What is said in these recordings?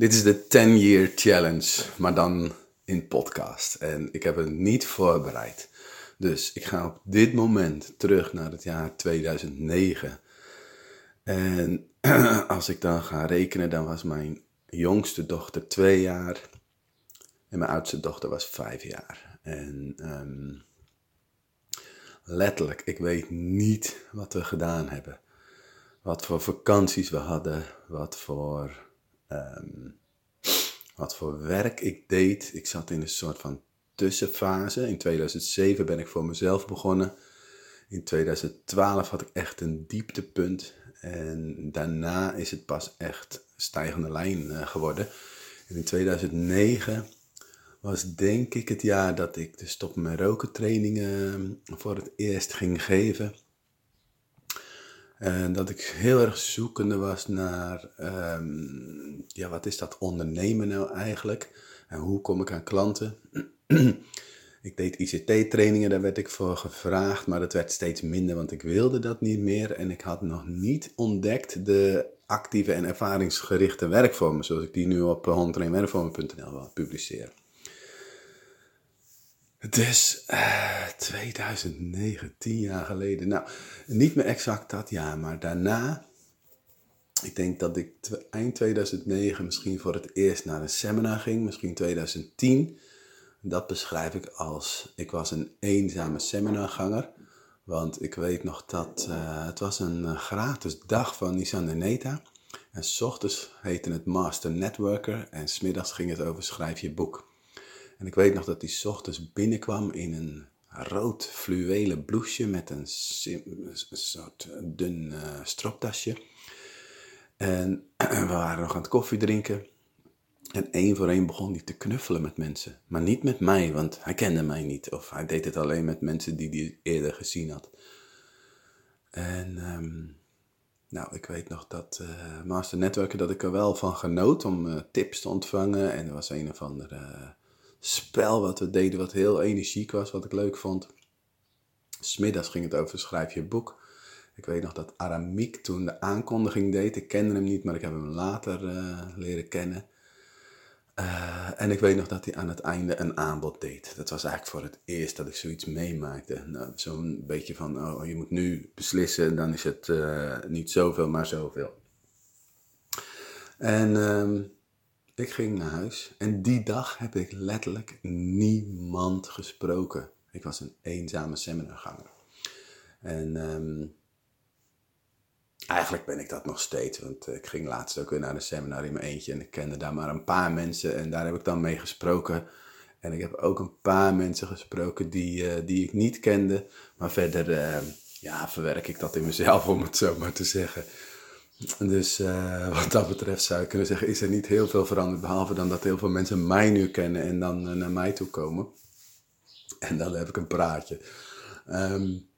Dit is de 10 Year Challenge, maar dan in podcast. En ik heb het niet voorbereid. Dus ik ga op dit moment terug naar het jaar 2009. En als ik dan ga rekenen, dan was mijn jongste dochter twee jaar. En mijn oudste dochter was vijf jaar. En ehm, letterlijk, ik weet niet wat we gedaan hebben. Wat voor vakanties we hadden. Wat voor Ehm, wat voor werk ik deed. Ik zat in een soort van tussenfase. In 2007 ben ik voor mezelf begonnen. In 2012 had ik echt een dieptepunt. En daarna is het pas echt stijgende lijn eh, geworden. En in 2009 was denk ik het jaar dat ik de stop met roken trainingen voor het eerst ging geven. En dat ik heel erg zoekende was naar, ehm, ja, wat is dat ondernemen nou eigenlijk? En hoe kom ik aan klanten? ik deed ICT-trainingen, daar werd ik voor gevraagd, maar dat werd steeds minder, want ik wilde dat niet meer. En ik had nog niet ontdekt de actieve en ervaringsgerichte werkvormen, zoals ik die nu op hondtrainwerkvormen.nl publiceer. Uh, 2009, tien jaar geleden. Nou, niet meer exact dat jaar, maar daarna. Ik denk dat ik eind 2009 misschien voor het eerst naar een seminar ging, misschien 2010. Dat beschrijf ik als, ik was een eenzame seminarganger. Want ik weet nog dat uh, het was een uh, gratis dag van Nissan en Neta. En s ochtends heette het Master Networker en smiddags ging het over schrijf je boek. En ik weet nog dat hij ochtends binnenkwam in een rood fluwelen blouseje met een, soort dun uh, stroptasje. En we waren nog aan het koffie drinken. En één voor één begon hij te knuffelen met mensen. Maar niet met mij, want hij kende mij niet. Of hij deed het alleen met mensen die hij eerder gezien had. En ehm, nou, ik weet nog dat uh, Master Networken, dat ik er wel van genoot om uh, tips te ontvangen. En er was een of andere spel wat we deden, wat heel energiek was, wat ik leuk vond. Smiddags ging het over schrijf je boek. Ik weet nog dat Aramiek toen de aankondiging deed. Ik kende hem niet, maar ik heb hem later uh, leren kennen. Uh, en ik weet nog dat hij aan het einde een aanbod deed. Dat was eigenlijk voor het eerst dat ik zoiets meemaakte. Nou, Zo'n beetje van, oh, je moet nu beslissen, dan is het uh, niet zoveel, maar zoveel. En uh, ik ging naar huis en die dag heb ik letterlijk niemand gesproken. Ik was een eenzame seminarganger. En um, eigenlijk ben ik dat nog steeds, want ik ging laatst ook weer naar een seminar in mijn eentje en ik kende daar maar een paar mensen en daar heb ik dan mee gesproken. En ik heb ook een paar mensen gesproken die, uh, die ik niet kende, maar verder uh, ja, verwerk ik dat in mezelf, om het zo maar te zeggen. Dus uh, wat dat betreft zou ik kunnen zeggen, is er niet heel veel veranderd. Behalve dan dat heel veel mensen mij nu kennen en dan uh, naar mij toe komen. En dan heb ik een praatje. Um,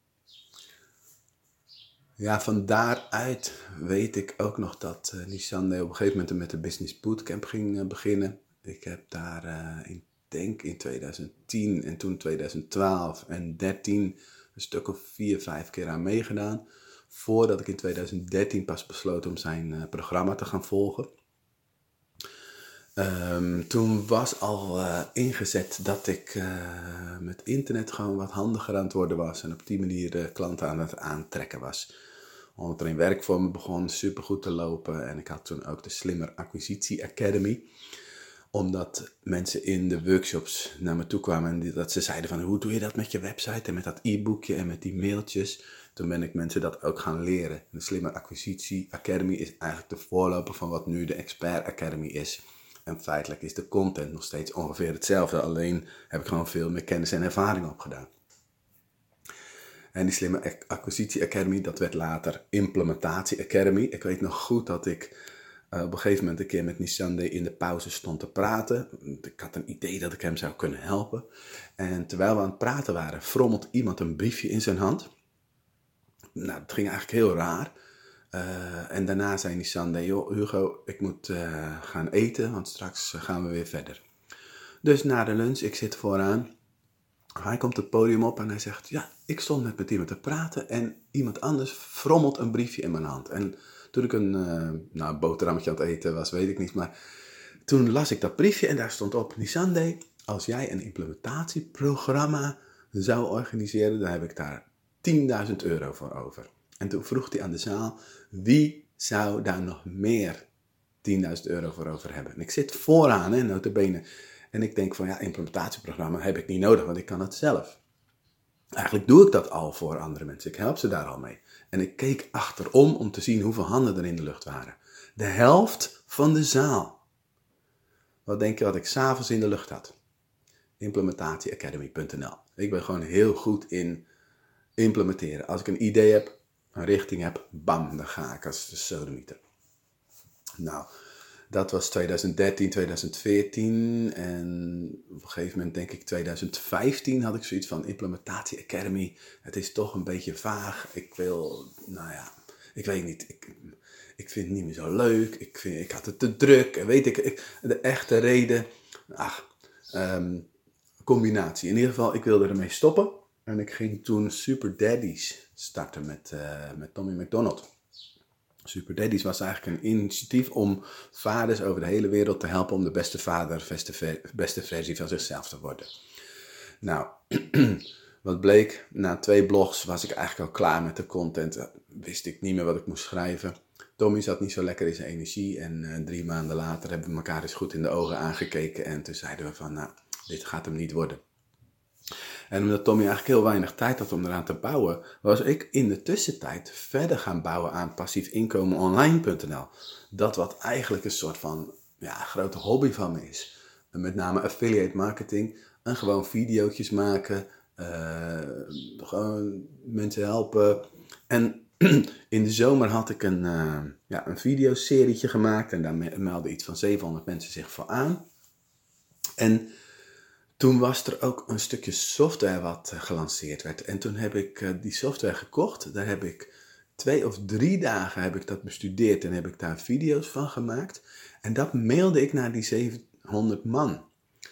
ja, van daaruit weet ik ook nog dat uh, op een gegeven moment met de Business Bootcamp ging beginnen. Ik heb daar, ik denk in 2010 en toen 2012 en 13 een stuk of vier, vijf keer aan meegedaan voordat ik in 2013 pas besloot om zijn uh, programma te gaan volgen. Um, toen was al uh, ingezet dat ik uh, met internet gewoon wat handiger aan het worden was en op die manier klanten aan het aantrekken was. Omdat er in werkvormen begon supergoed te lopen en ik had toen ook de Slimmer Acquisitie Academy omdat mensen in de workshops naar me toe kwamen en dat ze zeiden van hoe doe je dat met je website en met dat e-boekje en met die mailtjes. Toen ben ik mensen dat ook gaan leren. De Slimme Acquisitie Academy is eigenlijk de voorloper van wat nu de Expert Academy is. En feitelijk is de content nog steeds ongeveer hetzelfde, alleen heb ik gewoon veel meer kennis en ervaring opgedaan. En die Slimme Acquisitie Academy, dat werd later Implementatie Academy. Ik weet nog goed dat ik uh, op een gegeven moment een keer met Nissande in de pauze stond te praten. Ik had een idee dat ik hem zou kunnen helpen. En terwijl we aan het praten waren, frommelt iemand een briefje in zijn hand nou, het ging eigenlijk heel raar. Uh, en daarna zei Nissan, joh Hugo, ik moet uh, gaan eten, want straks gaan we weer verder. Dus na de lunch, ik zit vooraan. Hij komt het podium op en hij zegt, ja, ik stond met iemand te praten en iemand anders frommelt een briefje in mijn hand. En toen ik een uh, nou, boterhammetje aan het eten was, weet ik niet, maar toen las ik dat briefje en daar stond op, Nisande, als jij een implementatieprogramma zou organiseren, dan heb ik daar 10.000 euro voor over. En toen vroeg hij aan de zaal, wie zou daar nog meer 10.000 euro voor over hebben? En ik zit vooraan, hè, notabene. En ik denk van, ja, implementatieprogramma heb ik niet nodig, want ik kan het zelf. Eigenlijk doe ik dat al voor andere mensen. Ik help ze daar al mee. En ik keek achterom om te zien hoeveel handen er in de lucht waren. De helft van de zaal. Wat denk je wat ik s'avonds in de lucht had? Implementatieacademy.nl. Ik ben gewoon heel goed in implementeren. Als ik een idee heb, een richting heb, bam, dan ga ik als de sodemieter. Nou, dat was 2013, 2014 en op een gegeven moment denk ik 2015 had ik zoiets van Implementatie Academy. Het is toch een beetje vaag. Ik wil, nou ja, ik weet niet. Ik, ik vind het niet meer zo leuk. Ik, vind, ik had het te druk. En weet ik, ik de echte reden. Ach, um, combinatie. In ieder geval, ik wilde ermee stoppen. En ik ging toen Super Daddies starten met, uh, met Tommy McDonald. Super Daddies was eigenlijk een initiatief om vaders over de hele wereld te helpen om de beste vader, beste, beste versie van zichzelf te worden. Nou, wat bleek, na twee blogs was ik eigenlijk al klaar met de content. Wist ik niet meer wat ik moest schrijven. Tommy zat niet zo lekker in zijn energie en uh, drie maanden later hebben we elkaar eens goed in de ogen aangekeken en toen zeiden we van, nou, dit gaat hem niet worden. En omdat Tommy eigenlijk heel weinig tijd had om eraan te bouwen, was ik in de tussentijd verder gaan bouwen aan passiefinkomenonline.nl. Dat wat eigenlijk een soort van ja, grote hobby van me is. met name affiliate marketing en gewoon video's maken, uh, gewoon mensen helpen. En in de zomer had ik een, uh, ja, een videoserietje gemaakt en daar meldden iets van 700 mensen zich voor aan. En toen was er ook een stukje software wat eh, gelanceerd werd. En toen heb ik eh, die software gekocht. Daar heb ik twee of drie dagen heb ik dat bestudeerd en heb ik daar video's van gemaakt. En dat mailde ik naar die 700 man.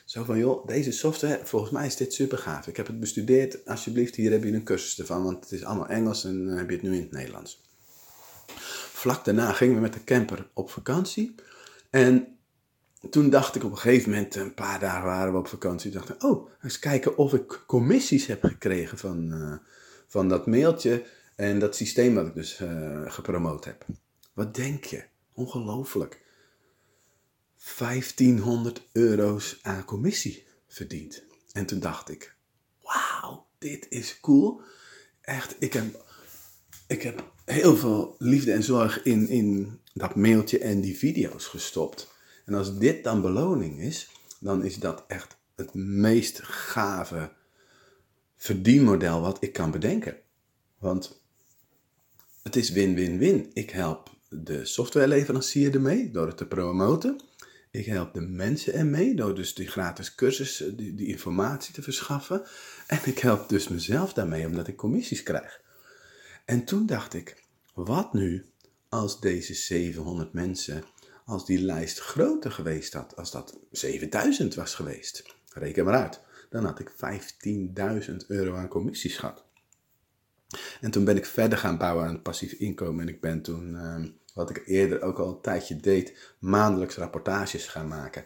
Zo van, joh, deze software, volgens mij is dit super gaaf. Ik heb het bestudeerd, alsjeblieft, hier heb je een cursus ervan, want het is allemaal Engels en dan heb je het nu in het Nederlands. Vlak daarna gingen we met de camper op vakantie. En toen dacht ik op een gegeven moment, een paar dagen waren we op vakantie, dacht ik, oh, eens kijken of ik commissies heb gekregen van, uh, van dat mailtje en dat systeem wat ik dus uh, gepromoot heb. Wat denk je? Ongelooflijk. 1500 euro's aan commissie verdiend. En toen dacht ik, wauw, dit is cool. Echt, ik heb, ik heb heel veel liefde en zorg in, in dat mailtje en die video's gestopt. En als dit dan beloning is, dan is dat echt het meest gave verdienmodel wat ik kan bedenken. Want het is win-win-win. Ik help de softwareleverancier ermee door het te promoten. Ik help de mensen ermee door dus die gratis cursus, die, die informatie te verschaffen. En ik help dus mezelf daarmee omdat ik commissies krijg. En toen dacht ik, wat nu als deze 700 mensen als die lijst groter geweest had, als dat 7000 was geweest, reken maar uit, dan had ik 15.000 euro aan commissies gehad. En toen ben ik verder gaan bouwen aan het passief inkomen. En ik ben toen, ehm, wat ik eerder ook al een tijdje deed, maandelijks rapportages gaan maken.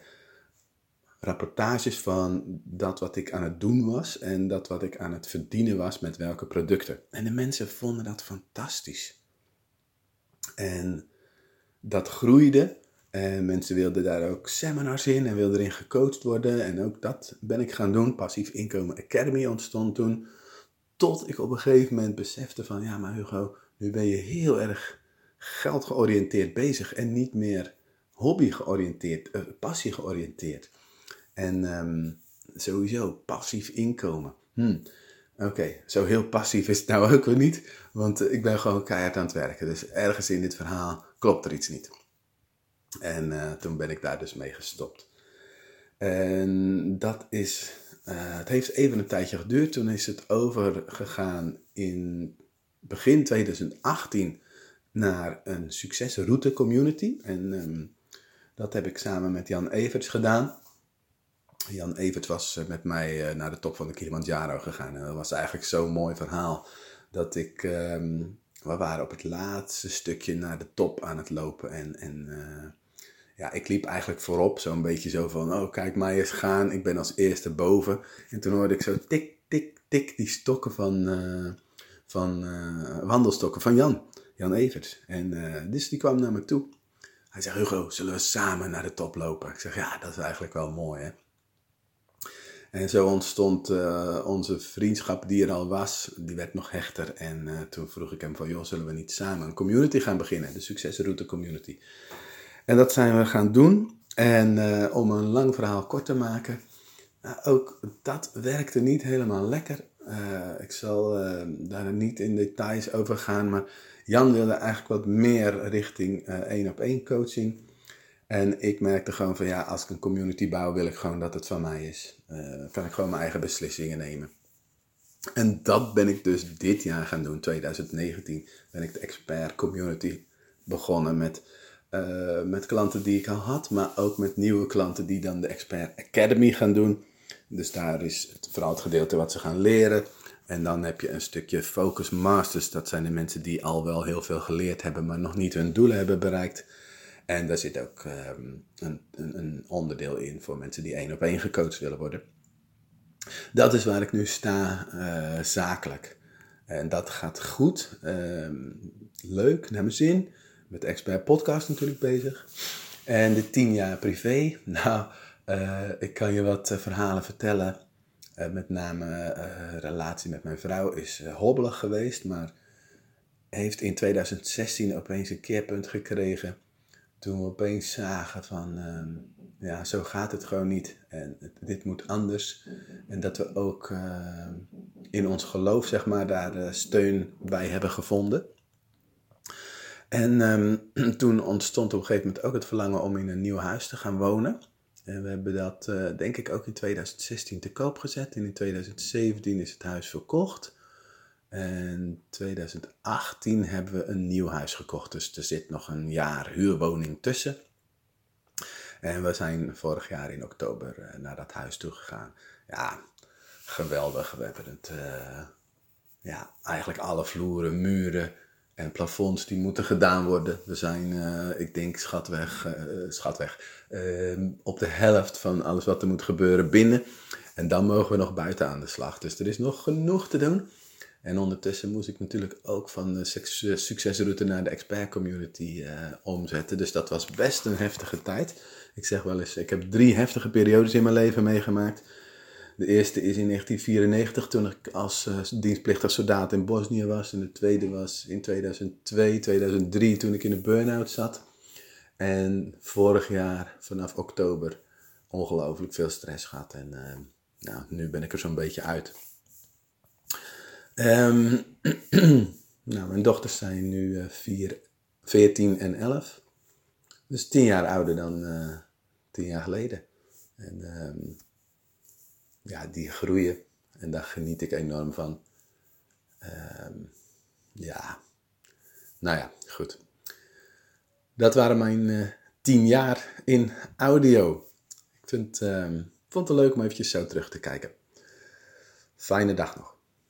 Rapportages van dat wat ik aan het doen was en dat wat ik aan het verdienen was met welke producten. En de mensen vonden dat fantastisch. En dat groeide en mensen wilden daar ook seminars in en wilden erin gecoacht worden. En ook dat ben ik gaan doen. Passief Inkomen Academy ontstond toen. Tot ik op een gegeven moment besefte van, ja maar Hugo, nu ben je heel erg geldgeoriënteerd bezig en niet meer hobby georiënteerd, uh, passie georiënteerd. En ehm, sowieso passief inkomen. Hm. Oké, zo heel passief is het nou ook weer niet, want ik ben gewoon keihard aan het werken. Dus ergens in dit verhaal klopt er iets niet. En uh, toen ben ik daar dus mee gestopt. En dat is, uh, het heeft even een tijdje geduurd. Toen is het overgegaan in begin 2018 naar een succesroute community. En um, dat heb ik samen met Jan Everts gedaan. Jan Evert was uh, met mij naar de top van de Kilimanjaro gegaan. En dat was eigenlijk zo'n mooi verhaal dat ik um, we waren op het laatste stukje naar de top aan het lopen. En, en ja, ik liep eigenlijk voorop, zo'n beetje zo van, oh kijk mij eens gaan, ik ben als eerste boven. En toen hoorde ik zo tik, tik, tik die stokken van, uh, van uh, wandelstokken van Jan, Jan Evers. En uh, dus die kwam naar me toe. Hij zei, Hugo, zullen we samen naar de top lopen? Ik zeg, ja, dat is eigenlijk wel mooi hè. En zo ontstond onze vriendschap die er al was, die werd nog hechter. En toen vroeg ik hem van, joh, zullen we niet samen een community gaan beginnen? De Succesroute Community. En dat zijn we gaan doen. En uh, om een lang verhaal kort te maken, ook dat werkte niet helemaal lekker. ik zal daar niet in details over gaan, maar Jan wilde eigenlijk wat meer richting één op één coaching. En ik merkte gewoon van ja, als ik een community bouw, wil ik gewoon dat het van mij is. Kan ik gewoon mijn eigen beslissingen nemen. En dat ben ik dus dit jaar gaan doen, 2019. Ben ik de expert community begonnen met, uh, met klanten die ik al had, maar ook met nieuwe klanten die dan de Expert Academy gaan doen. Dus daar is het, vooral het gedeelte wat ze gaan leren. En dan heb je een stukje Focus Masters. Dat zijn de mensen die al wel heel veel geleerd hebben, maar nog niet hun doelen hebben bereikt. En daar zit ook um, een, een, onderdeel in voor mensen die één op één gecoacht willen worden. Dat is waar ik nu sta, uh, zakelijk. En dat gaat goed. Um, leuk, naar mijn zin. Met Expert Podcast natuurlijk bezig. En de tien jaar privé. Nou, uh, ik kan je wat uh, verhalen vertellen. met name relatie met mijn vrouw is hobbelig geweest. Maar heeft in 2016 opeens een keerpunt gekregen toen we opeens zagen van, uh, ja, zo gaat het gewoon niet. En dit moet anders. En dat we ook uh, in ons geloof, zeg maar, daar uh, steun bij hebben gevonden. En um, toen ontstond op een gegeven moment ook het verlangen om in een nieuw huis te gaan wonen. En we hebben dat, uh, denk ik, ook in 2016 te koop gezet. En in 2017 is het huis verkocht. En 2018 hebben we een nieuw huis gekocht. Dus er zit nog een jaar huurwoning tussen. En we zijn vorig jaar in oktober uh, naar dat huis toe gegaan. Ja, geweldig. We hebben het, uh, ja, eigenlijk alle vloeren, muren en plafonds die moeten gedaan worden. We zijn, uh, ik denk, schatweg, schatweg ehm, op de helft van alles wat er moet gebeuren binnen. En dan mogen we nog buiten aan de slag. Dus er is nog genoeg te doen. En ondertussen moest ik natuurlijk ook van de succesroute naar de expert community omzetten. Dus dat was best een heftige tijd. Ik zeg wel eens, ik heb drie heftige periodes in mijn leven meegemaakt. De eerste is in 1994 toen ik als uh, dienstplichtig soldaat in Bosnië was. En de tweede was in 2002, 2003 toen ik in de burn-out zat. En vorig jaar vanaf oktober ongelooflijk veel stress gehad. En uh, nou, nu ben ik er zo'n beetje uit. Um, nou, mijn dochters zijn nu uh, vier, 14 en 11. Dus tien jaar ouder dan uh, tien jaar geleden. En um, ja, die groeien. En daar geniet ik enorm van. Um, ja, nou ja, goed. Dat waren mijn uh, tien jaar in audio. Ik vind, vond het leuk om eventjes zo terug te kijken. Fijne dag nog.